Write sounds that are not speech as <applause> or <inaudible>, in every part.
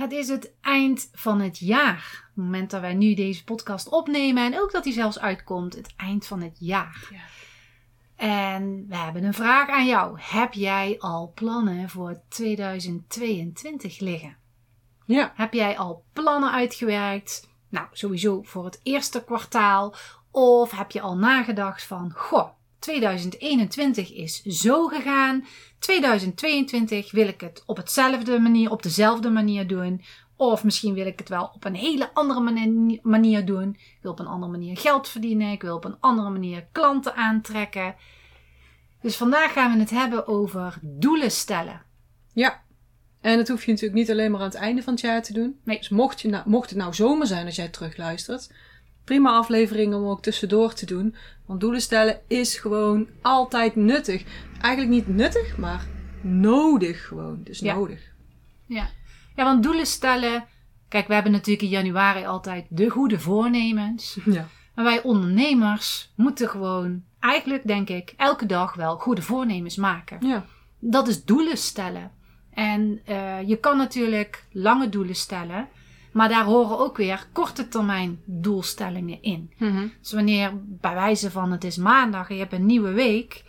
Het is het eind van het jaar. Het moment dat wij nu deze podcast opnemen en ook dat die zelfs uitkomt, het eind van het jaar. Ja. En we hebben een vraag aan jou. Heb jij al plannen voor 2022 liggen? Ja. Heb jij al plannen uitgewerkt? Nou, sowieso voor het eerste kwartaal. Of heb je al nagedacht van, goh, 2021 is zo gegaan. 2022 wil ik het op hetzelfde manier, op dezelfde manier doen. Of misschien wil ik het wel op een hele andere mani- manier doen. Ik wil op een andere manier geld verdienen. Ik wil op een andere manier klanten aantrekken. Dus vandaag gaan we het hebben over doelen stellen. Ja. En dat hoef je natuurlijk niet alleen maar aan het einde van het jaar te doen. Nee. Dus mocht, je nou, mocht het nou zomer zijn als jij terugluistert, prima aflevering om ook tussendoor te doen. Want doelen stellen is gewoon altijd nuttig. Eigenlijk niet nuttig, maar nodig gewoon. Dus Ja. nodig. Ja. ja, want doelen stellen. Kijk, we hebben natuurlijk in januari altijd de goede voornemens. Ja. Maar wij ondernemers moeten gewoon, eigenlijk denk ik, elke dag wel goede voornemens maken. Ja. Dat is doelen stellen. En eh, je kan natuurlijk lange doelen stellen, maar daar horen ook weer korte termijn doelstellingen in. Mhm. Dus wanneer bij wijze van het is maandag en je hebt een nieuwe week,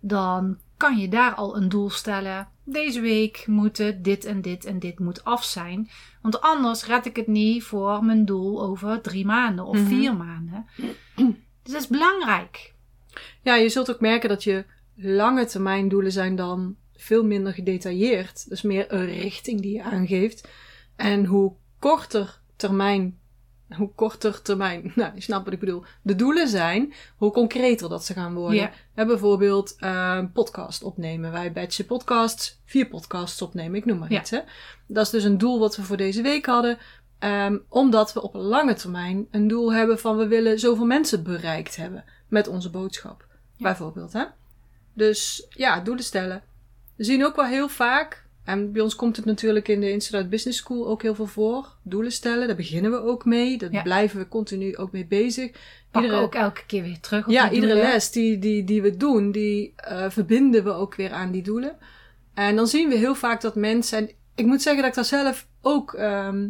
dan kan je daar al een doel stellen. Deze week moeten dit en dit en dit moet af zijn. Want anders red ik het niet voor mijn doel over drie maanden of Mhm. vier maanden. Dus dat is belangrijk. Ja, je zult ook merken dat je lange termijn doelen zijn dan veel minder gedetailleerd. Dus meer een richting die je aangeeft. En hoe korter termijn, hoe korter termijn, <laughs> nou, je snapt wat ik bedoel, de doelen zijn, hoe concreter dat ze gaan worden. Ja. Bijvoorbeeld eh, podcast opnemen. Wij batchen podcasts, vier podcasts opnemen, ik noem maar Ja. iets. Hè. Dat is dus een doel wat we voor deze week hadden. Ehm, omdat we op lange termijn een doel hebben van we willen zoveel mensen bereikt hebben met onze boodschap. Bijvoorbeeld, hè? Dus ja, doelen stellen. We zien ook wel heel vaak, en bij ons komt het natuurlijk in de Institute Business School ook heel veel voor. Doelen stellen, daar beginnen we ook mee. Daar Ja. blijven we continu ook mee bezig. Pakken Iedere- ook elke keer weer terug op ja, iedere doelen. les die, die, die we doen, die eh, verbinden we ook weer aan die doelen. En dan zien we heel vaak dat mensen, en ik moet zeggen dat ik daar zelf ook ehm,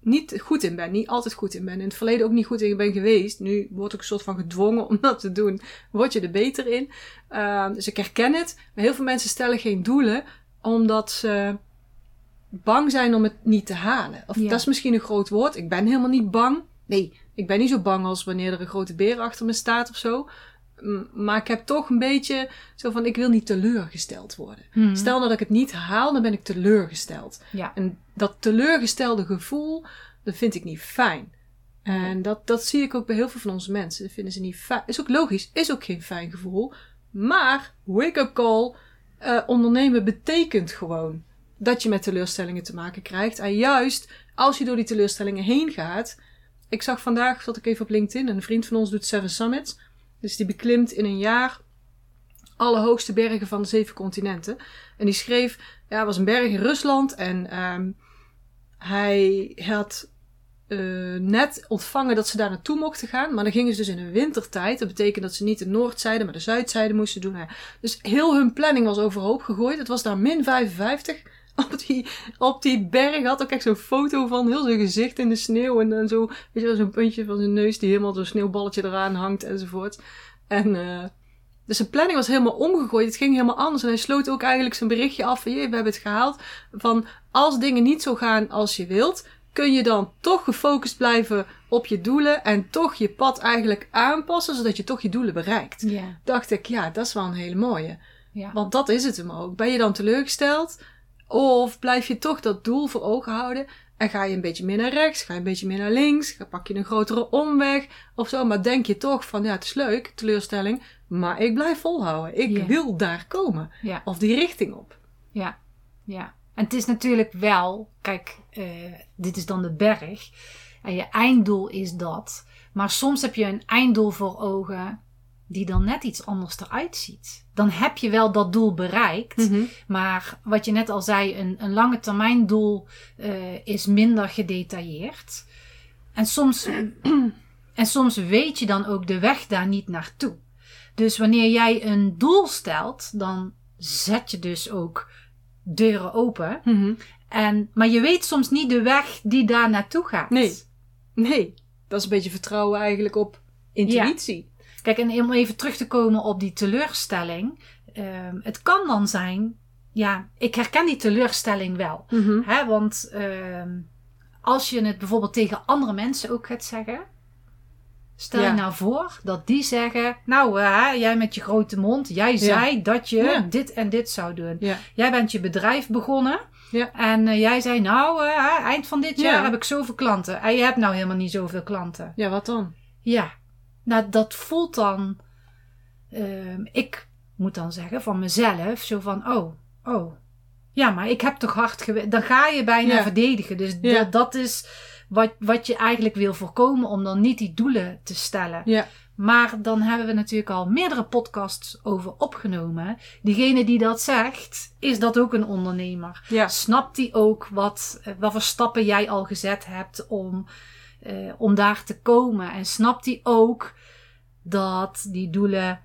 niet goed in ben, niet altijd goed in ben. In het verleden ook niet goed in ben geweest. Nu word ik een soort van gedwongen <laughs> om dat te doen. Word je er beter in. Ehm, dus ik herken het. Maar heel veel mensen stellen geen doelen omdat ze bang zijn om het niet te halen. Of Ja. dat is misschien een groot woord. Ik ben helemaal niet bang. Nee, ik ben niet zo bang als wanneer er een grote beer achter me staat of zo. Maar ik heb toch een beetje zo van, ik wil niet teleurgesteld worden. Mhm. Stel dat ik het niet haal, dan ben ik teleurgesteld. Ja. En dat teleurgestelde gevoel, dat vind ik niet fijn. En dat, dat zie ik ook bij heel veel van onze mensen. Dat vinden ze niet fijn. Is ook logisch, is ook geen fijn gevoel. Maar, wake-up call, eh, ondernemen betekent gewoon dat je met teleurstellingen te maken krijgt. En juist als je door die teleurstellingen heen gaat. Ik zag vandaag, zat ik even op LinkedIn, een vriend van ons doet Seven Summits. Dus die beklimt in een jaar alle hoogste bergen van de zeven continenten. En die schreef, ja, was een berg in Rusland en ehm, hij had eh, net ontvangen dat ze daar naartoe mochten gaan. Maar dan gingen ze dus in een wintertijd. Dat betekent dat ze niet de noordzijde, maar de zuidzijde moesten doen. Nou Dus heel hun planning was overhoop gegooid. Het was daar min 55 <laughs> op die, op die berg. Had ook echt zo'n foto van heel zijn gezicht in de sneeuw. En dan zo, weet je wel, zo'n puntje van zijn neus die helemaal zo'n sneeuwballetje eraan hangt enzovoort. En eh, dus zijn planning was helemaal omgegooid. Het ging helemaal anders. En hij sloot ook eigenlijk zijn berichtje af van, "Jee, we hebben het gehaald. Van, als dingen niet zo gaan als je wilt, kun je dan toch gefocust blijven op je doelen en toch je pad eigenlijk aanpassen, zodat je toch je doelen bereikt. Ja. Dacht ik, ja, dat is wel een hele mooie. Ja. Want dat is het hem ook. Ben je dan teleurgesteld? Of blijf je toch dat doel voor ogen houden en ga je een beetje meer naar rechts, ga je een beetje meer naar links, pak je een grotere omweg of zo. Maar denk je toch van ja, het is leuk, teleurstelling, maar ik blijf volhouden. Ik wil daar komen. Of die richting op. Ja, ja. En het is natuurlijk wel, kijk, eh, dit is dan de berg. En je einddoel is dat. Maar soms heb je een einddoel voor ogen die dan net iets anders eruit ziet. Dan heb je wel dat doel bereikt. Maar wat je net al zei, een, een lange termijn doel eh, is minder gedetailleerd. En soms, <clears throat> en soms weet je dan ook de weg daar niet naartoe. Dus wanneer jij een doel stelt, dan zet je dus ook deuren open. Mhm. En, maar je weet soms niet de weg die daar naartoe gaat. Nee. Nee, dat is een beetje vertrouwen eigenlijk op intuïtie. Kijk, en om even terug te komen op die teleurstelling. ehm, het kan dan zijn, ja, ik herken die teleurstelling wel. Mhm. Hè, want ehm, als je het bijvoorbeeld tegen andere mensen ook gaat zeggen. Stel Ja. je nou voor dat die zeggen: Nou, eh, jij met je grote mond, jij zei dat je Ja. dit en dit zou doen. Jij bent je bedrijf begonnen. En eh, jij zei: Nou, eh, eind van dit Ja. jaar heb ik zoveel klanten. En je hebt nou helemaal niet zoveel klanten. ja, wat dan? Ja, nou dat voelt dan. ehm, ik moet dan zeggen van mezelf, zo van: Oh, oh. Ja, maar ik heb toch hard gewerkt. Dan ga je bijna verdedigen. Dus dat is wat, wat je eigenlijk wil voorkomen om dan niet die doelen te stellen. Ja. Maar dan hebben we natuurlijk al meerdere podcasts over opgenomen. Diegene die dat zegt, is dat ook een ondernemer? Ja. Snapt die ook wat, eh, wat voor stappen jij al gezet hebt om, eh, om daar te komen? En snapt die ook dat die doelen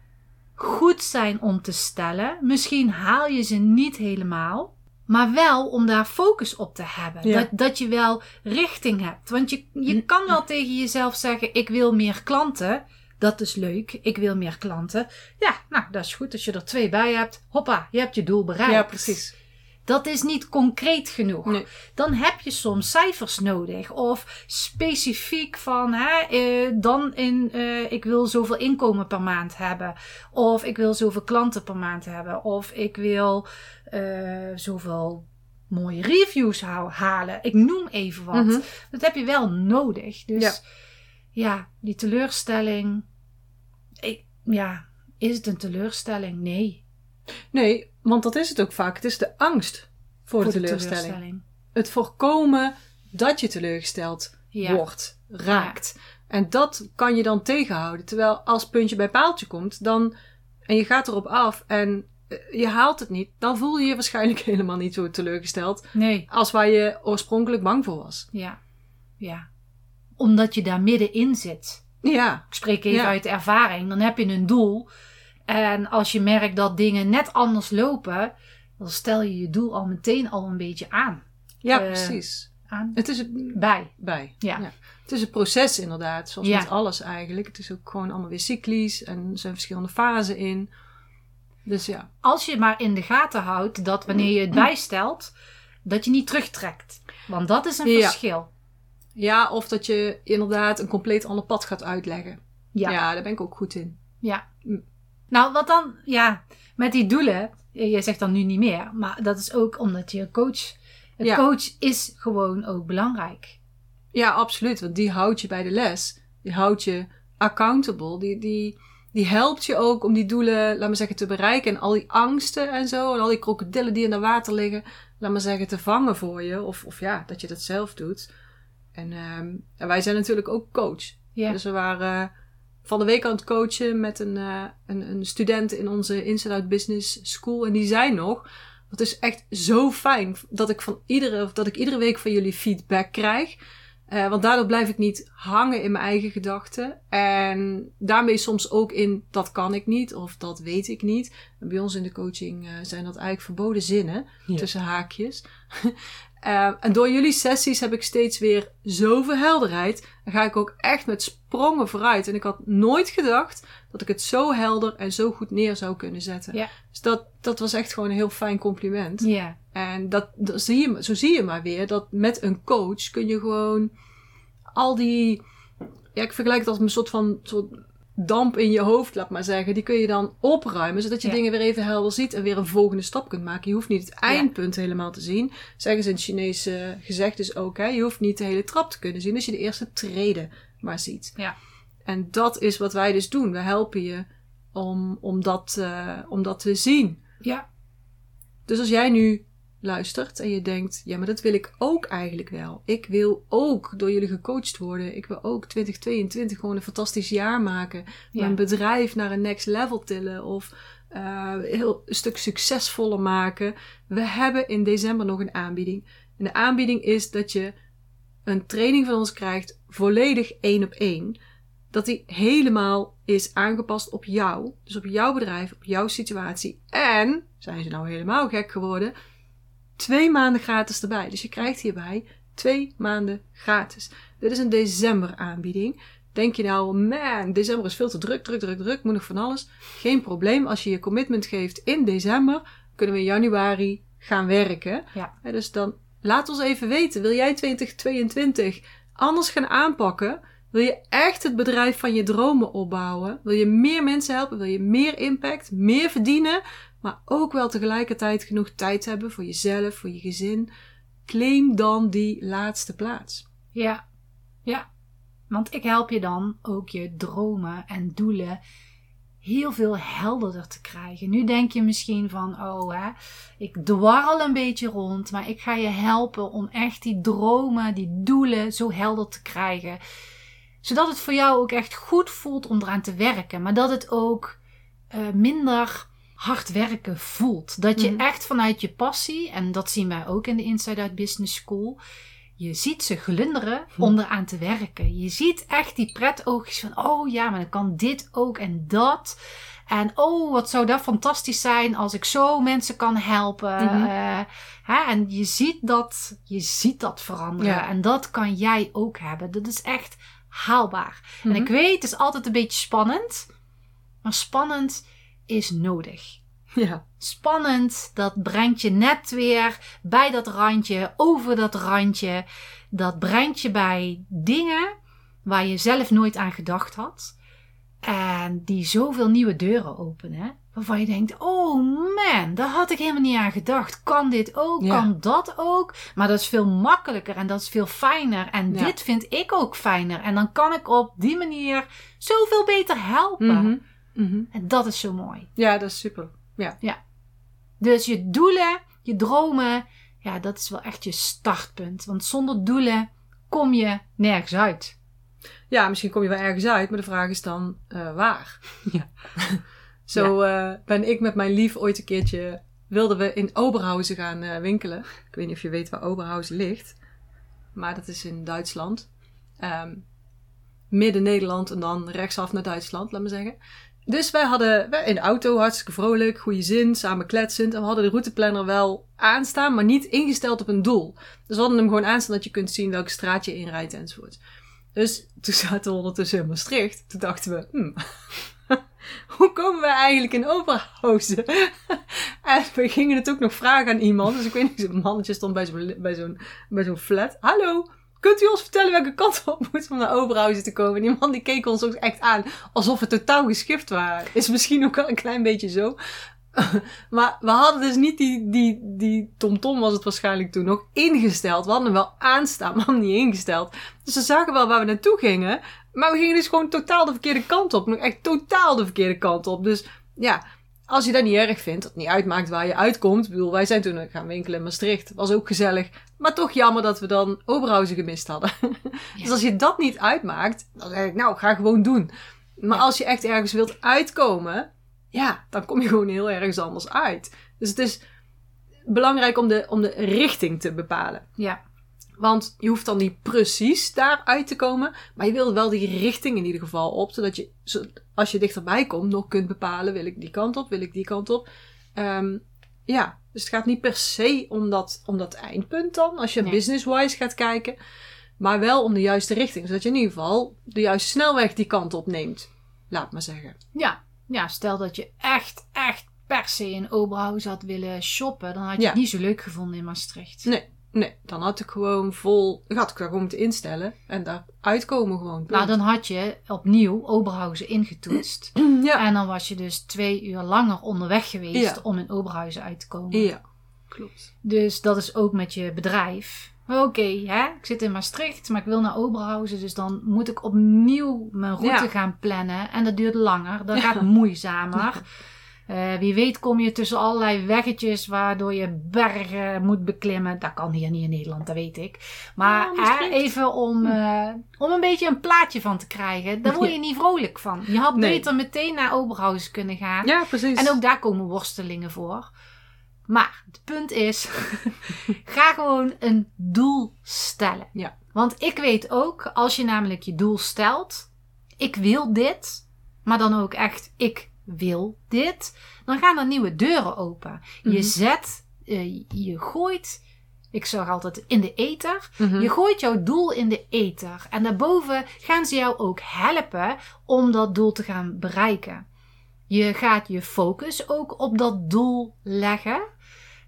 goed zijn om te stellen? Misschien haal je ze niet helemaal. Maar wel om daar focus op te hebben. Ja. Dat, dat je wel richting hebt. Want je, je Mm. kan wel tegen jezelf zeggen: Ik wil meer klanten. Dat is leuk. Ik wil meer klanten. Ja, nou, dat is goed. Als je er twee bij hebt, hoppa, je hebt je doel bereikt. Ja, precies. Dat is niet concreet genoeg. Nee. Dan heb je soms cijfers nodig. Of specifiek van, hè, eh, dan in, eh, ik wil zoveel inkomen per maand hebben. Of ik wil zoveel klanten per maand hebben. Of ik wil eh, zoveel mooie reviews halen. Ik noem even wat. Mhm. Dat heb je wel nodig. Dus Ja. ja, die teleurstelling. Ik, ja, is het een teleurstelling? Nee. Nee, want dat is het ook vaak. Het is de angst voor, de, teleurstelling. Het voorkomen dat je teleurgesteld Ja. wordt, raakt. En dat kan je dan tegenhouden. Terwijl als puntje bij paaltje komt, dan, en je gaat erop af en eh, je haalt het niet, dan voel je je waarschijnlijk <laughs> helemaal niet zo teleurgesteld Nee. als waar je oorspronkelijk bang voor was. Ja. Ja. Omdat je daar middenin zit. Ja, Ik spreek even Ja. uit ervaring. Dan heb je een doel. En als je merkt dat dingen net anders lopen, dan stel je je doel al meteen al een beetje aan. ja Eh, precies. aan Het is bij. bij. Ja. Het is een proces inderdaad, zoals Ja. met alles eigenlijk. Het is ook gewoon allemaal weer cyclisch en er zijn verschillende fasen in. Dus ja, Als je maar in de gaten houdt dat wanneer je het <clears throat> bijstelt, dat je niet terugtrekt. Want dat is een Ja. verschil. Ja, of dat je inderdaad een compleet ander pad gaat uitleggen. Ja. Ja, daar ben ik ook goed in. Ja. Nou, wat dan, ja, met die doelen, je zegt dan nu niet meer, maar dat is ook omdat je coach, een Ja. coach is gewoon ook belangrijk. Ja, absoluut. Want die houdt je bij de les. Die houdt je accountable. Die, die, die helpt je ook om die doelen, laat maar zeggen, te bereiken. En al die angsten en zo. En al die krokodillen die in het water liggen, laat maar zeggen, te vangen voor je. Of, of ja, dat je dat zelf doet. En, ehm, en wij zijn natuurlijk ook coach. Ja. Dus we waren eh, van de week aan het coachen met een, eh, een, een student in onze Inside Out Business School. En die zei nog, het is echt zo fijn dat ik, van iedere, dat ik iedere week van jullie feedback krijg. Eh, want daardoor blijf ik niet hangen in mijn eigen gedachten. En daarmee soms ook in dat kan ik niet of dat weet ik niet. En bij ons in de coaching eh, zijn dat eigenlijk verboden zinnen Ja. tussen haakjes. <laughs> Eh, en door jullie sessies heb ik steeds weer zoveel helderheid. En ga ik ook echt met sprongen vooruit. En ik had nooit gedacht dat ik het zo helder en zo goed neer zou kunnen zetten. Ja. Dus dat, dat was echt gewoon een heel fijn compliment. Ja. En dat, dat zie je, zo zie je maar weer dat met een coach kun je gewoon al die. Ja, ik vergelijk het als een soort van soort damp in je hoofd, laat maar zeggen, die kun je dan opruimen, zodat je Ja. dingen weer even helder ziet en weer een volgende stap kunt maken. Je hoeft niet het eindpunt helemaal te zien. Zeggen ze in het Chinese gezegd is ook, hè, je hoeft niet de hele trap te kunnen zien, als je de eerste treden maar ziet. Ja. En dat is wat wij dus doen. We helpen je om, om, dat, eh, om dat te zien. Ja. Dus als jij nu luistert en je denkt, ja, maar dat wil ik ook eigenlijk wel. Ik wil ook door jullie gecoacht worden. Ik wil ook 2022 gewoon een fantastisch jaar maken. Ja. Mijn bedrijf naar een next level tillen of eh, heel een stuk succesvoller maken. We hebben in december nog een aanbieding. En de aanbieding is dat je een training van ons krijgt, volledig één op één. Dat die helemaal is aangepast op jou. Dus op jouw bedrijf, op jouw situatie. En, zijn ze nou helemaal gek geworden, twee maanden gratis erbij. Dus je krijgt hierbij twee maanden gratis. Dit is een december aanbieding. Denk je nou, man, december is veel te druk, druk, druk, druk, moet nog van alles. Geen probleem, als je je commitment geeft in december, kunnen we in januari gaan werken. Ja. Dus dan laat ons even weten, wil jij 2022 anders gaan aanpakken? Wil je echt het bedrijf van je dromen opbouwen? Wil je meer mensen helpen? Wil je meer impact, meer verdienen? Maar ook wel tegelijkertijd genoeg tijd hebben voor jezelf, voor je gezin? Claim dan die laatste plaats. Ja, ja. Want ik help je dan ook je dromen en doelen heel veel helderder te krijgen. Nu denk je misschien van, oh hè, ik dwarrel een beetje rond, maar ik ga je helpen om echt die dromen, die doelen zo helder te krijgen. Zodat het voor jou ook echt goed voelt om eraan te werken, maar dat het ook eh, minder hard werken voelt. Dat je Mhm. echt vanuit je passie, en dat zien wij ook in de Inside Out Business School, je ziet ze glunderen Hm. om eraan te werken. Je ziet echt die pretoogjes van, oh ja, maar dan kan dit ook en dat. En oh, wat zou dat fantastisch zijn als ik zo mensen kan helpen. Mhm. Eh, hè? En je ziet, dat, je ziet dat veranderen. Ja. En dat kan jij ook hebben. Dat is echt haalbaar. En Mhm. ik weet, het is altijd een beetje spannend. Maar spannend is nodig. Ja. Spannend, dat brengt je net weer bij dat randje, over dat randje. Dat brengt je bij dingen waar je zelf nooit aan gedacht had. En die zoveel nieuwe deuren openen. Waarvan je denkt, oh man, daar had ik helemaal niet aan gedacht. Kan dit ook? Ja. Kan dat ook? Maar dat is veel makkelijker en dat is veel fijner. En Ja. dit vind ik ook fijner. En dan kan ik op die manier zoveel beter helpen. Mhm. Mhm. En dat is zo mooi. Ja, dat is super. Dus je doelen, je dromen, ja, dat is wel echt je startpunt. Want zonder doelen kom je nergens uit. Ja, misschien kom je wel ergens uit, maar de vraag is dan eh, waar. <laughs> <laughs> Ja. Zo eh, ben ik met mijn lief ooit een keertje, wilden we in Oberhausen gaan eh, winkelen. Ik weet niet of je weet waar Oberhausen ligt, maar dat is in Duitsland. Ehm, midden Nederland en dan rechtsaf naar Duitsland, laat maar zeggen. Dus wij hadden wij in de auto hartstikke vrolijk, goede zin, samen kletsend. En we hadden de routeplanner wel aanstaan, maar niet ingesteld op een doel. Dus we hadden hem gewoon aanstaan dat je kunt zien welke straat je inrijdt enzovoort. Dus toen zaten we ondertussen in Maastricht. Toen dachten we, hmm, <laughs> hoe komen we eigenlijk in Oberhausen? <laughs> en we gingen het ook nog vragen aan iemand. Dus ik weet niet, zo'n mannetje stond bij zo'n, bij zo'n, flat. Hallo, kunt u ons vertellen welke kant op moeten om naar Oberhausen te komen? En die man die keek ons ook echt aan alsof we totaal geschift waren. Is misschien ook wel een klein beetje zo. <laughs> maar we hadden dus niet die, die, die TomTom was het waarschijnlijk toen nog ingesteld. We hadden hem wel aanstaan, maar hem niet ingesteld. Dus we zagen wel waar we naartoe gingen. Maar we gingen dus gewoon totaal de verkeerde kant op. Nog echt totaal de verkeerde kant op. Dus ja, als je dat niet erg vindt, dat het niet uitmaakt waar je uitkomt. Ik bedoel, wij zijn toen gaan winkelen in Maastricht. Was ook gezellig. Maar toch jammer dat we dan Oberhausen gemist hadden. <laughs> Dus als je dat niet uitmaakt, dan zeg ik, nou, ga gewoon doen. Maar Ja. als je echt ergens wilt uitkomen, ja, dan kom je gewoon heel ergens anders uit. Dus het is belangrijk om de, om de richting te bepalen. Ja, Want je hoeft dan niet precies daar uit te komen. Maar je wil wel die richting in ieder geval op. Zodat je, als je dichterbij komt, nog kunt bepalen. Wil ik die kant op? Wil ik die kant op? Ehm, ja, dus het gaat niet per se om dat, om dat eindpunt dan. Als je Nee. business-wise gaat kijken. Maar wel om de juiste richting. Zodat je in ieder geval de juiste snelweg die kant op neemt. Laat maar zeggen. ja. ja, stel dat je echt, echt per se in Oberhausen had willen shoppen. Dan had je Ja. het niet zo leuk gevonden in Maastricht. Nee. Nee, dan had ik gewoon vol, had ik daar gewoon moeten instellen en daar uitkomen gewoon. Nou, dan had je opnieuw Oberhausen ingetoetst. <clears throat> ja. En dan was je dus twee uur langer onderweg geweest Ja. om in Oberhausen uit te komen. ja, klopt. Dus dat is ook met je bedrijf. Oké, hè, ik zit in Maastricht, maar ik wil naar Oberhausen. Dus dan moet ik opnieuw mijn route Ja. gaan plannen. En dat duurt langer, dat gaat moeizamer. <laughs> Eh, wie weet kom je tussen allerlei weggetjes waardoor je bergen moet beklimmen. Dat kan hier niet in Nederland, dat weet ik. Maar Ja, even om, eh, om een beetje een plaatje van te krijgen. Daar word je niet vrolijk van. Je had Nee. beter meteen naar Oberhausen kunnen gaan. Ja, precies. En ook daar komen worstelingen voor. Maar het punt is, <laughs> ga gewoon een doel stellen. Ja. Want ik weet ook, als je namelijk je doel stelt, ik wil dit, maar dan ook echt, ik wil dit, dan gaan er nieuwe deuren open. Je Mhm. zet, eh, je gooit, ik zeg altijd in de ether, Mhm. je gooit jouw doel in de ether. En daarboven gaan ze jou ook helpen om dat doel te gaan bereiken. Je gaat je focus ook op dat doel leggen.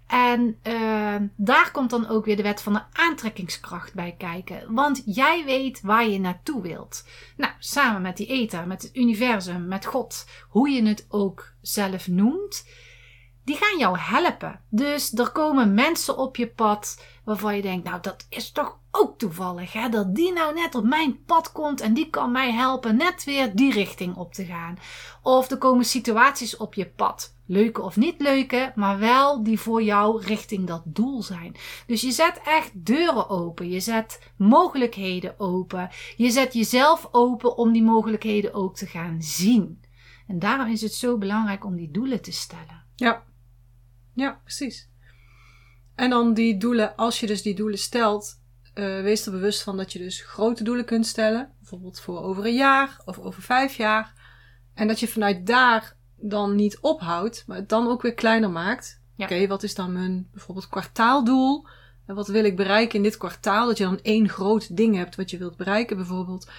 En eh, daar komt dan ook weer de wet van de aantrekkingskracht bij kijken. Want jij weet waar je naartoe wilt. Nou, samen met die ether, met het universum, met God, hoe je het ook zelf noemt, die gaan jou helpen. Dus er komen mensen op je pad waarvan je denkt, nou dat is toch ook toevallig hè, dat die nou net op mijn pad komt en die kan mij helpen net weer die richting op te gaan. Of er komen situaties op je pad, leuke of niet leuke, maar wel die voor jou richting dat doel zijn. Dus je zet echt deuren open, je zet mogelijkheden open, je zet jezelf open om die mogelijkheden ook te gaan zien. En daarom is het zo belangrijk om die doelen te stellen. Ja. Ja, precies. En dan die doelen, als je dus die doelen stelt, eh, wees er bewust van dat je dus grote doelen kunt stellen. Bijvoorbeeld voor over een jaar of over vijf jaar. En dat je vanuit daar dan niet ophoudt, maar het dan ook weer kleiner maakt. Ja. Oké, wat is dan mijn bijvoorbeeld kwartaaldoel? En wat wil ik bereiken in dit kwartaal? Dat je dan één groot ding hebt wat je wilt bereiken. Bijvoorbeeld,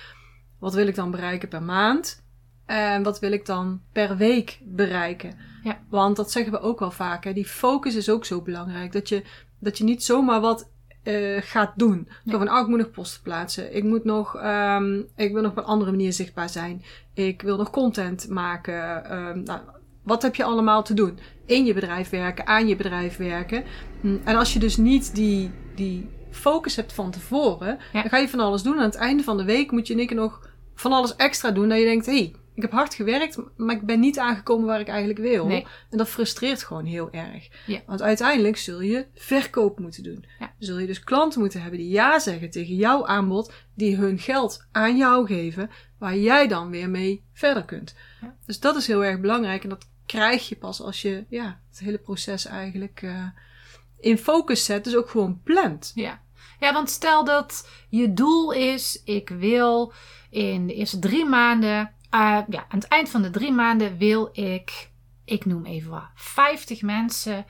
wat wil ik dan bereiken per maand? En wat wil ik dan per week bereiken? Ja. Want dat zeggen we ook wel vaak. Hè? Die focus is ook zo belangrijk. Dat je, dat je niet zomaar wat eh, gaat doen. Zo van, oh, ik moet nog posten plaatsen. Ik moet nog, ehm, ik wil nog op een andere manier zichtbaar zijn. Ik wil nog content maken. Ehm, nou, wat heb je allemaal te doen? In je bedrijf werken, aan je bedrijf werken. Hm, En als je dus niet die, die focus hebt van tevoren, Ja. dan ga je van alles doen. En aan het einde van de week moet je in één keer nog van alles extra doen. Dat je denkt, hé, hey, ik heb hard gewerkt, maar ik ben niet aangekomen waar ik eigenlijk wil. Nee. En dat frustreert gewoon heel erg. Ja. Want uiteindelijk zul je verkoop moeten doen. Ja. Zul je dus klanten moeten hebben die ja zeggen tegen jouw aanbod, die hun geld aan jou geven, waar jij dan weer mee verder kunt. Ja. Dus dat is heel erg belangrijk en dat krijg je pas als je ja, het hele proces eigenlijk eh, in focus zet, dus ook gewoon plant. Ja. ja, want stel dat je doel is: ik wil in de eerste drie maanden, ja, aan het eind van de drie maanden wil ik, ik noem even wat, 50 mensen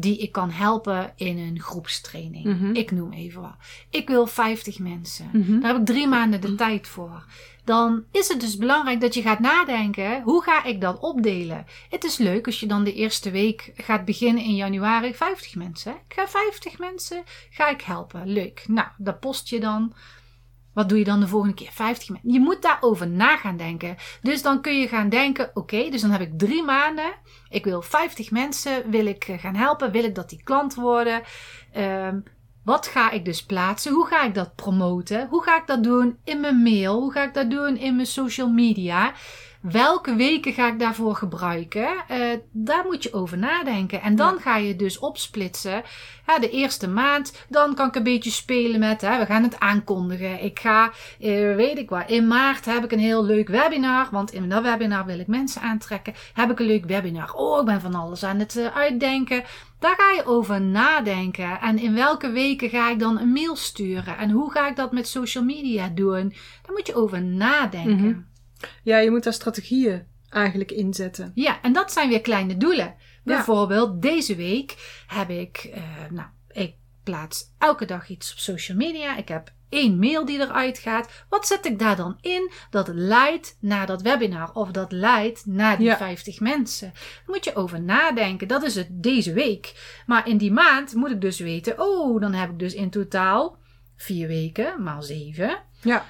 die ik kan helpen in een groepstraining. Mhm. Ik noem even wat. Ik wil 50 mensen. Mhm. Daar heb ik drie maanden de tijd voor. Dan is het dus belangrijk dat je gaat nadenken: hoe ga ik dat opdelen? Het is leuk als je dan de eerste week gaat beginnen in januari. 50 mensen. Ik ga 50 mensen ga ik helpen. Leuk. Nou, dat post je dan. Wat doe je dan de volgende keer? 50 mensen. Je moet daarover na gaan denken. Dus dan kun je gaan denken: oké, dus dan heb ik drie maanden. Ik wil 50 mensen wil ik eh, gaan helpen. Wil ik dat die klant worden? Ehm, wat ga ik dus plaatsen? Hoe ga ik dat promoten? Hoe ga ik dat doen in mijn mail? Hoe ga ik dat doen in mijn social media? Welke weken ga ik daarvoor gebruiken? Eh, daar moet je over nadenken. En dan Ja. ga je dus opsplitsen. Ja, de eerste maand, dan kan ik een beetje spelen met, hè, we gaan het aankondigen. Ik ga, eh, weet ik wat, in maart heb ik een heel leuk webinar. Want in dat webinar wil ik mensen aantrekken. Heb ik een leuk webinar. Oh, ik ben van alles aan het eh, uitdenken. Daar ga je over nadenken. En in welke weken ga ik dan een mail sturen? En hoe ga ik dat met social media doen? Daar moet je over nadenken. Mhm. Ja, je moet daar strategieën eigenlijk inzetten. Ja, en dat zijn weer kleine doelen. Bijvoorbeeld, deze week heb ik, eh, nou, ik plaats elke dag iets op social media. Ik heb één mail die eruit gaat. Wat zet ik daar dan in dat leidt naar dat webinar of dat leidt naar die Ja. 50 mensen? Daar moet je over nadenken. Dat is het deze week. Maar in die maand moet ik dus weten, oh, dan heb ik dus in totaal vier weken, maal zeven. Ja.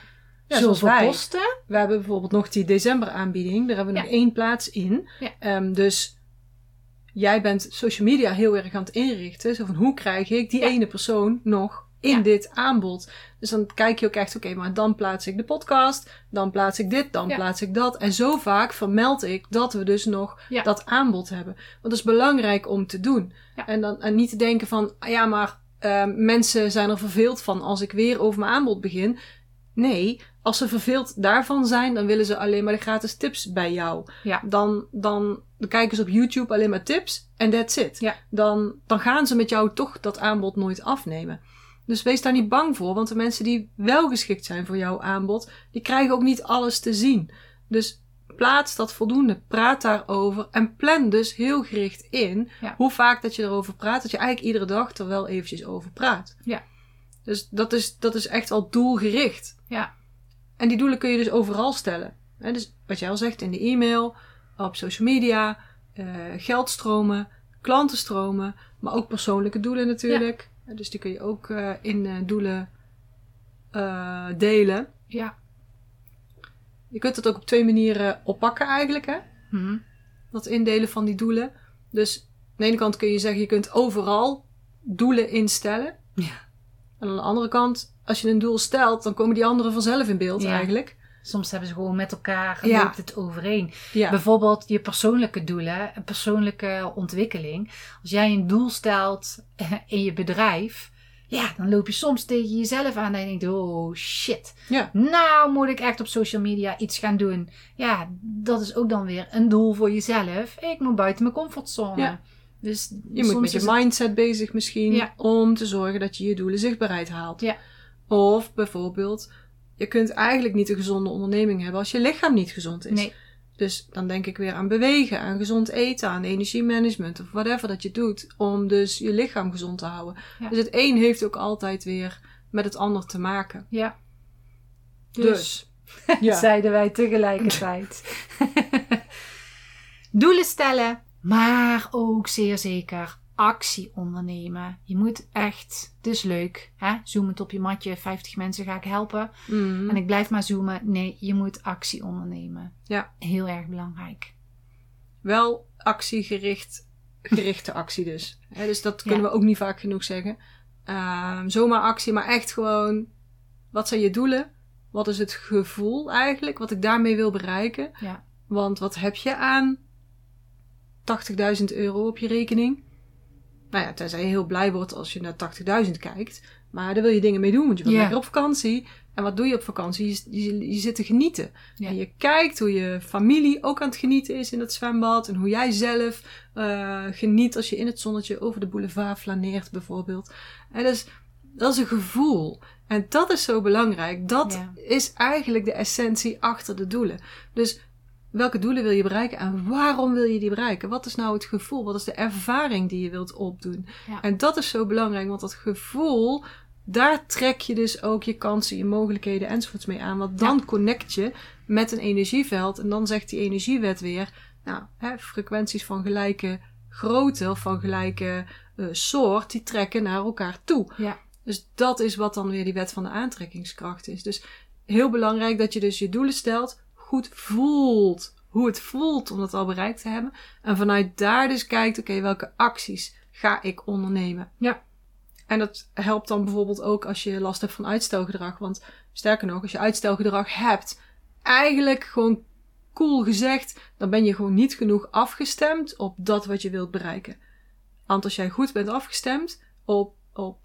Ja, zoals zoveel wij. kosten. We hebben bijvoorbeeld nog die december aanbieding. Daar hebben we Ja. nog één plaats in. Ja. Ehm, dus jij bent social media heel erg aan het inrichten. Zo van hoe krijg ik die ene persoon nog in dit aanbod? Dus dan kijk je ook echt, oké, maar dan plaats ik de podcast. Dan plaats ik dit, dan plaats ik dat. En zo vaak vermeld ik dat we dus nog dat aanbod hebben. Want dat is belangrijk om te doen. En, dan, en niet te denken van, ah ja, maar ehm, mensen zijn er verveeld van als ik weer over mijn aanbod begin. Nee, als ze verveeld daarvan zijn, dan willen ze alleen maar de gratis tips bij jou. Ja. Dan, dan, dan kijken ze op YouTube alleen maar tips en that's it. Ja. Dan, dan gaan ze met jou toch dat aanbod nooit afnemen. Dus wees daar niet bang voor, want de mensen die wel geschikt zijn voor jouw aanbod, die krijgen ook niet alles te zien. Dus plaats dat voldoende, praat daarover en plan dus heel gericht in Ja. hoe vaak dat je erover praat, dat je eigenlijk iedere dag er wel eventjes over praat. Ja. Dus dat is, dat is echt wel doelgericht. Ja. En die doelen kun je dus overal stellen. Dus wat jij al zegt in de e-mail, op social media, eh, geldstromen, klantenstromen, maar ook persoonlijke doelen natuurlijk. Eh, Dus die kun je ook eh, in eh, doelen delen. Ja. Je kunt het ook op twee manieren oppakken eigenlijk, hè? Hm. Dat indelen van die doelen. Dus aan de ene kant kun je zeggen, je kunt overal doelen instellen. Ja. En aan de andere kant, als je een doel stelt, dan komen die anderen vanzelf in beeld Ja. eigenlijk. Soms hebben ze gewoon met elkaar, Ja. loopt het overeen. Ja. Bijvoorbeeld je persoonlijke doelen, een persoonlijke ontwikkeling. Als jij een doel stelt eh, in je bedrijf, ja, dan loop je soms tegen jezelf aan en je denkt, oh shit. Ja. Nou moet ik echt op social media iets gaan doen. Ja, dat is ook dan weer een doel voor jezelf. Ik moet buiten mijn comfortzone. Ja. Dus Je moet met je het- mindset bezig misschien Ja. om te zorgen dat je je doelen zichtbaarheid haalt. Ja. Of bijvoorbeeld, je kunt eigenlijk niet een gezonde onderneming hebben als je lichaam niet gezond is. Nee, Dus dan denk ik weer aan bewegen, aan gezond eten, aan energiemanagement of whatever dat je doet om dus je lichaam gezond te houden. Ja. Dus het een heeft ook altijd weer met het ander te maken. ja. Dus, ja. <laughs> zeiden wij tegelijkertijd. <laughs> Doelen stellen, maar ook zeer zeker actie ondernemen. Je moet echt, het is leuk, hè? zoomend op je matje, 50 mensen ga ik helpen. Mm. En ik blijf maar zoomen. Nee, je moet actie ondernemen. Ja. Heel erg belangrijk. wel actiegericht, gerichte actie dus. Dus dat kunnen Ja. we ook niet vaak genoeg zeggen. Ehm, zomaar actie, maar echt gewoon, wat zijn je doelen? Wat is het gevoel eigenlijk, wat ik daarmee wil bereiken? Ja. Want wat heb je aan 80.000 euro op je rekening? Nou ja, tenzij je heel blij wordt als je naar 80.000 kijkt. Maar daar wil je dingen mee doen, want je Ja. lekker op vakantie. En wat doe je op vakantie? Je, je, je zit te genieten. En je kijkt hoe je familie ook aan het genieten is in het zwembad. En hoe jij zelf eh, geniet als je in het zonnetje over de boulevard flaneert bijvoorbeeld. En dus, dat is een gevoel. En dat is zo belangrijk. Dat is eigenlijk de essentie achter de doelen. Dus welke doelen wil je bereiken en waarom wil je die bereiken? Wat is nou het gevoel? Wat is de ervaring die je wilt opdoen? Ja. En dat is zo belangrijk, want dat gevoel, daar trek je dus ook je kansen, je mogelijkheden enzovoorts mee aan. Want dan connect je met een energieveld en dan zegt die energiewet weer, nou, hè, frequenties van gelijke grootte of van gelijke eh, soort, die trekken naar elkaar toe. Ja. Dus dat is wat dan weer die wet van de aantrekkingskracht is. Dus heel belangrijk dat je dus je doelen stelt, goed voelt hoe het voelt om dat al bereikt te hebben. En vanuit daar dus kijkt, oké, welke acties ga ik ondernemen? Ja. En dat helpt dan bijvoorbeeld ook als je last hebt van uitstelgedrag. Want sterker nog, als je uitstelgedrag hebt, eigenlijk gewoon cool gezegd, dan ben je gewoon niet genoeg afgestemd op dat wat je wilt bereiken. Want als jij goed bent afgestemd op, op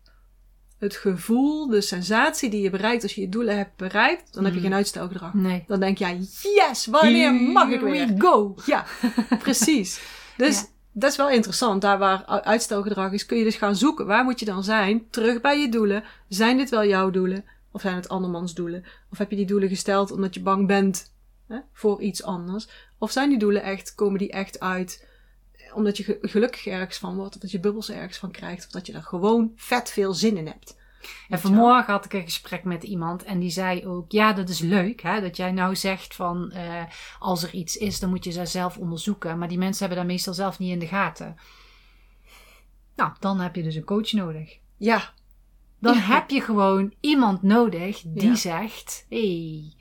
het gevoel, de sensatie die je bereikt als je je doelen hebt bereikt, dan heb je Mhm. geen uitstelgedrag. Nee. Dan denk jij, yes, wanneer mag ik weer? we go. Ja, <laughs> precies. Dus Ja. dat is wel interessant. Daar waar uitstelgedrag is, kun je dus gaan zoeken. Waar moet je dan zijn? Terug bij je doelen. Zijn dit wel jouw doelen? Of zijn het andermans doelen? Of heb je die doelen gesteld omdat je bang bent hè, voor iets anders? Of zijn die doelen echt, komen die echt uit omdat je ge- gelukkig ergens van wordt, of dat je bubbels ergens van krijgt, of dat je er gewoon vet veel zin in hebt. En vanmorgen had ik een gesprek met iemand en die zei ook: Ja, dat is leuk hè, dat jij nou zegt van eh, als er iets is, dan moet je dat zelf onderzoeken. Maar die mensen hebben dat meestal zelf niet in de gaten. Nou, dan heb je dus een coach nodig. Ja, Dan Ja. heb je gewoon iemand nodig die Ja. zegt: hey,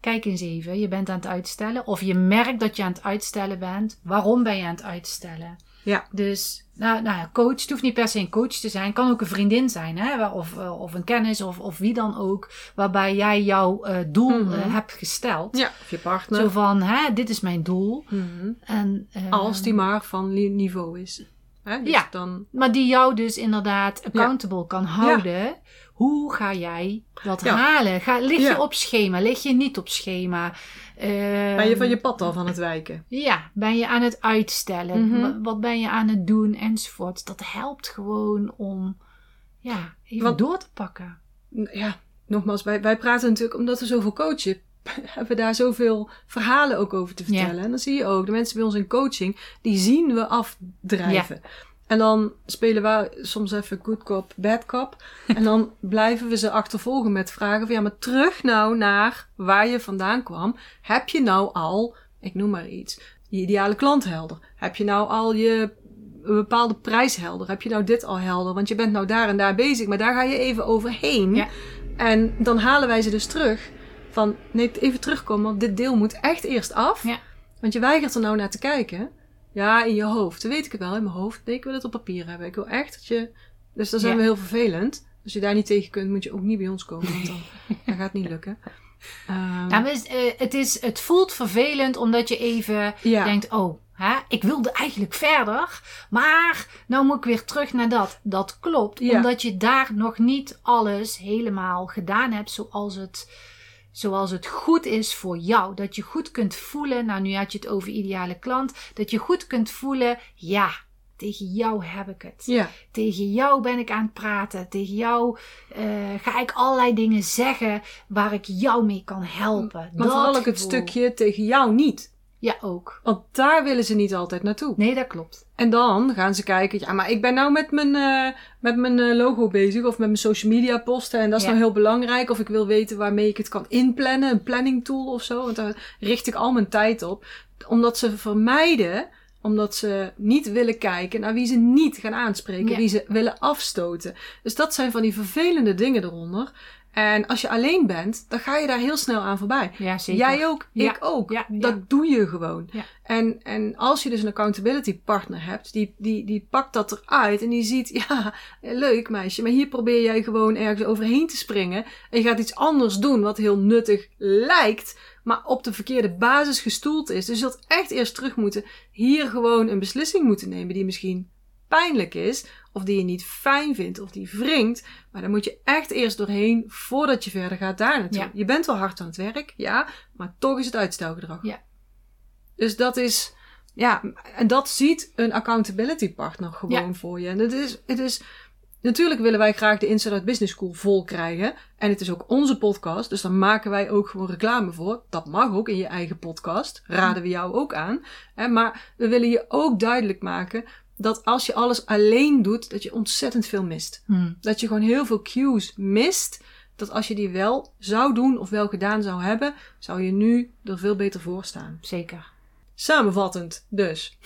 kijk eens even, je bent aan het uitstellen. Of je merkt dat je aan het uitstellen bent. Waarom ben je aan het uitstellen? Ja. Dus, nou, nou coach, het hoeft niet per se een coach te zijn. kan ook een vriendin zijn, hè? Of, eh, of een kennis, of, of wie dan ook. Waarbij jij jouw eh, doel Mhm. eh, hebt gesteld. ja. Of je partner. Zo van, hè, dit is mijn doel. Mhm. En, eh, Als die maar van niveau is. Hè? Dus Ja. Dan, Maar die jou dus inderdaad accountable kan houden. Hoe ga jij dat halen? Ga, lig je op schema? Lig je niet op schema? Ehm, ben je van je pad af aan het wijken. Ja, ben je aan het uitstellen? Mhm. Wa- Wat ben je aan het doen? Enzovoort. Dat helpt gewoon om ja, even Want- door te pakken. Ja, nogmaals, wij, wij praten natuurlijk, omdat we zoveel coachen, <laughs> hebben daar zoveel verhalen ook over te Ja. vertellen. En dan zie je ook, de mensen bij ons in coaching, die zien we afdrijven. En dan spelen we soms even good cop, bad cop. <laughs> En dan blijven we ze achtervolgen met vragen van, ja, maar terug nou naar waar je vandaan kwam. Heb je nou al, ik noem maar iets, je ideale klant helder? Heb je nou al je een bepaalde prijs helder? Heb je nou dit al helder? Want je bent nou daar en daar bezig, maar daar ga je even overheen. Ja. En dan halen wij ze dus terug van, nee, even terugkomen, want dit deel moet echt eerst af. Ja. Want je weigert er nou naar te kijken. Ja, in je hoofd. Dan weet ik het wel, in mijn hoofd. Nee, ik wil het op papier hebben. Ik wil echt dat je... Dus dan zijn Ja. we heel vervelend. Als je daar niet tegen kunt, moet je ook niet bij ons komen. Want dan, gaat het niet lukken. Ja, <laughs> maar het, is, eh, het, is, het voelt vervelend omdat je even ja. denkt: oh, hè, ik wilde eigenlijk verder, maar nou moet ik weer terug naar dat. Dat klopt, Ja. omdat je daar nog niet alles helemaal gedaan hebt zoals het, zoals het goed is voor jou. Dat je goed kunt voelen, nou nu had je het over ideale klant, dat je goed kunt voelen: ja, tegen jou heb ik het. ja. Tegen jou ben ik aan het praten. Tegen jou eh, ga ik allerlei dingen zeggen waar ik jou mee kan helpen. Maar Dat vooral ook het stukje tegen jou niet. Ja, ook. Want daar willen ze niet altijd naartoe. Nee, dat klopt. En dan gaan ze kijken, ja, maar ik ben nou met mijn, eh, met mijn eh, logo bezig of met mijn social media posten en dat is Ja. nou heel belangrijk. Of ik wil weten waarmee ik het kan inplannen, een planning tool of zo. Want daar richt ik al mijn tijd op. Omdat ze vermijden, omdat ze niet willen kijken naar wie ze niet gaan aanspreken, Ja. wie ze willen afstoten. Dus dat zijn van die vervelende dingen eronder. En als je alleen bent, dan ga je daar heel snel aan voorbij. Ja, zeker. Jij ook, Ja. ik ook. Ja, Dat doe je gewoon. En, en als je dus een accountability partner hebt, die, die, die pakt dat eruit en die ziet, <laughs> ja, leuk meisje, maar hier probeer jij gewoon ergens overheen te springen. En je gaat iets anders doen wat heel nuttig lijkt, maar op de verkeerde basis gestoeld is. Dus je zult echt eerst terug moeten, hier gewoon een beslissing moeten nemen die misschien pijnlijk is, of die je niet fijn vindt, of die wringt. Maar dan moet je echt eerst doorheen voordat je verder gaat daar naartoe. Ja. Je bent wel hard aan het werk, ja, maar toch is het uitstelgedrag. Ja. Dus dat is, ja, en dat ziet een accountability partner gewoon voor je. En het is, het is, natuurlijk willen wij graag de Inside Out Business School vol krijgen. En het is ook onze podcast, dus daar maken wij ook gewoon reclame voor. Dat mag ook in je eigen podcast, raden we jou ook aan. Maar we willen je ook duidelijk maken dat als je alles alleen doet, dat je ontzettend veel mist. Hm. Dat je gewoon heel veel cues mist. Dat als je die wel zou doen of wel gedaan zou hebben, zou je nu er veel beter voor staan. Zeker. Samenvattend dus.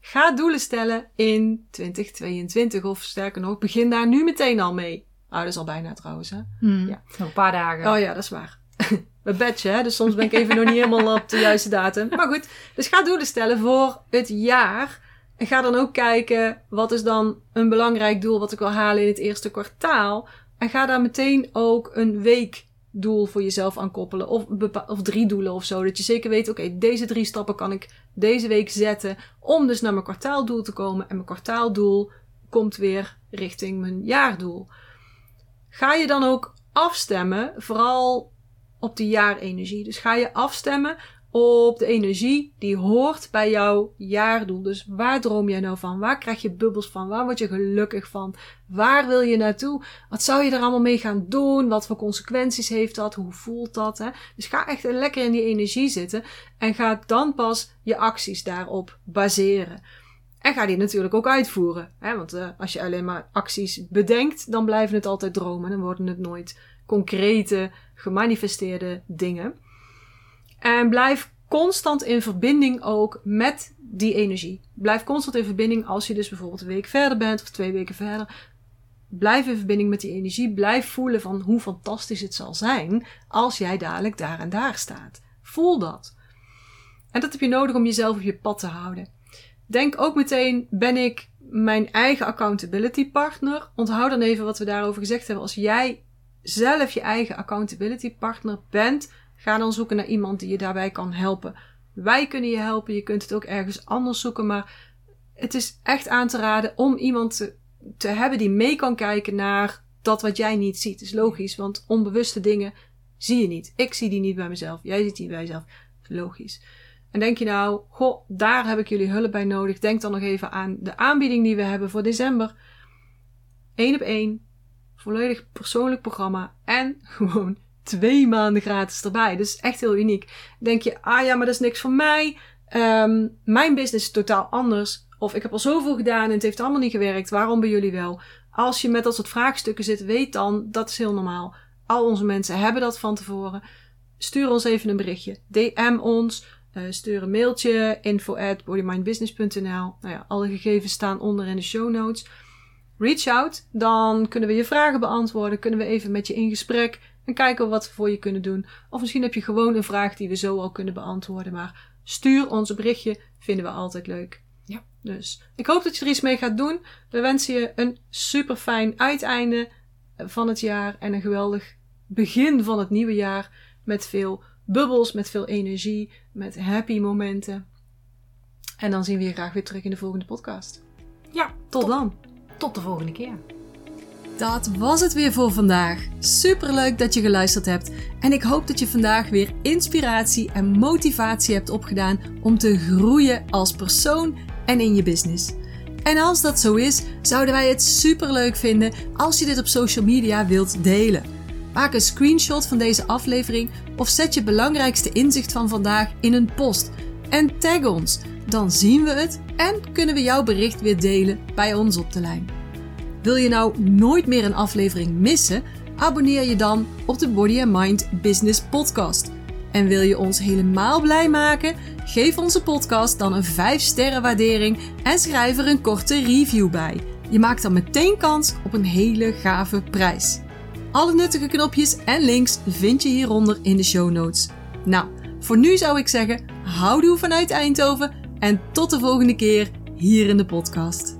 Ga doelen stellen in 2022 of sterker nog, begin daar nu meteen al mee. Nou, dat is al bijna trouwens hè. Hm. Ja. Nog een paar dagen. Oh ja, dat is waar. <laughs> Mijn badge hè, dus soms ben ik even nog niet helemaal op de juiste datum. Maar goed, dus ga doelen stellen voor het jaar. En ga dan ook kijken, wat is dan een belangrijk doel wat ik wil halen in het eerste kwartaal. En ga daar meteen ook een weekdoel voor jezelf aan koppelen. Of, of drie doelen of zo. Dat je zeker weet, oké, deze drie stappen kan ik deze week zetten. Om dus naar mijn kwartaaldoel te komen. En mijn kwartaaldoel komt weer richting mijn jaardoel. Ga je dan ook afstemmen, vooral op de jaarenergie. Dus ga je afstemmen op de energie die hoort bij jouw jaardoel. Dus waar droom jij nou van? Waar krijg je bubbels van? Waar word je gelukkig van? Waar wil je naartoe? Wat zou je er allemaal mee gaan doen? Wat voor consequenties heeft dat? Hoe voelt dat? Hè? Dus ga echt lekker in die energie zitten en ga dan pas je acties daarop baseren. En ga die natuurlijk ook uitvoeren. Hè? Want uh, als je alleen maar acties bedenkt, dan blijven het altijd dromen. Dan worden het nooit concrete, gemanifesteerde dingen. En blijf constant in verbinding ook met die energie. Blijf constant in verbinding als je dus bijvoorbeeld een week verder bent of twee weken verder. Blijf in verbinding met die energie. Blijf voelen van hoe fantastisch het zal zijn als jij dadelijk daar en daar staat. Voel dat. En dat heb je nodig om jezelf op je pad te houden. Denk ook meteen, ben ik mijn eigen accountability partner? Onthoud dan even wat we daarover gezegd hebben. Als jij zelf je eigen accountability partner bent, ga dan zoeken naar iemand die je daarbij kan helpen. Wij kunnen je helpen, je kunt het ook ergens anders zoeken, maar het is echt aan te raden om iemand te, te hebben die mee kan kijken naar dat wat jij niet ziet. is logisch, want onbewuste dingen zie je niet. Ik zie die niet bij mezelf, jij ziet die bij jezelf. logisch. En denk je nou, goh, daar heb ik jullie hulp bij nodig. Denk dan nog even aan de aanbieding die we hebben voor december. 1 op 1, volledig persoonlijk programma en <laughs> gewoon twee maanden gratis erbij. Dus echt heel uniek. Denk je, ah ja, maar dat is niks voor mij. Um, mijn business is totaal anders. Of ik heb al zoveel gedaan en het heeft allemaal niet gewerkt. Waarom bij jullie wel? Als je met dat soort vraagstukken zit, weet dan, dat is heel normaal. Al onze mensen hebben dat van tevoren. Stuur ons even een berichtje. DM ons. Uh, stuur een mailtje. Info at bodymindbusiness.nl Nou ja, alle gegevens staan onder in de show notes. Reach out. Dan kunnen we je vragen beantwoorden. Kunnen we even met je in gesprek. En kijken wat we voor je kunnen doen. Of misschien heb je gewoon een vraag die we zo al kunnen beantwoorden. Maar stuur ons een berichtje. Vinden we altijd leuk. Ja. Dus ik hoop dat je er iets mee gaat doen. We wensen je een super fijn uiteinde van het jaar. En een geweldig begin van het nieuwe jaar. Met veel bubbels, met veel energie, met happy momenten. En dan zien we je graag weer terug in de volgende podcast. Ja, tot dan. Tot de volgende keer. Dat was het weer voor vandaag. Super leuk dat je geluisterd hebt. En ik hoop dat je vandaag weer inspiratie en motivatie hebt opgedaan om te groeien als persoon en in je business. En als dat zo is, zouden wij het super leuk vinden als je dit op social media wilt delen. Maak een screenshot van deze aflevering of zet je belangrijkste inzicht van vandaag in een post en tag ons. Dan zien we het en kunnen we jouw bericht weer delen bij ons op de lijn. Wil je nou nooit meer een aflevering missen? Abonneer je dan op de Body and Mind Business Podcast. En wil je ons helemaal blij maken? Geef onze podcast dan een 5 sterren waardering en schrijf er een korte review bij. Je maakt dan meteen kans op een hele gave prijs. Alle nuttige knopjes en links vind je hieronder in de show notes. Nou, voor nu zou ik zeggen, houdoe vanuit Eindhoven en tot de volgende keer hier in de podcast.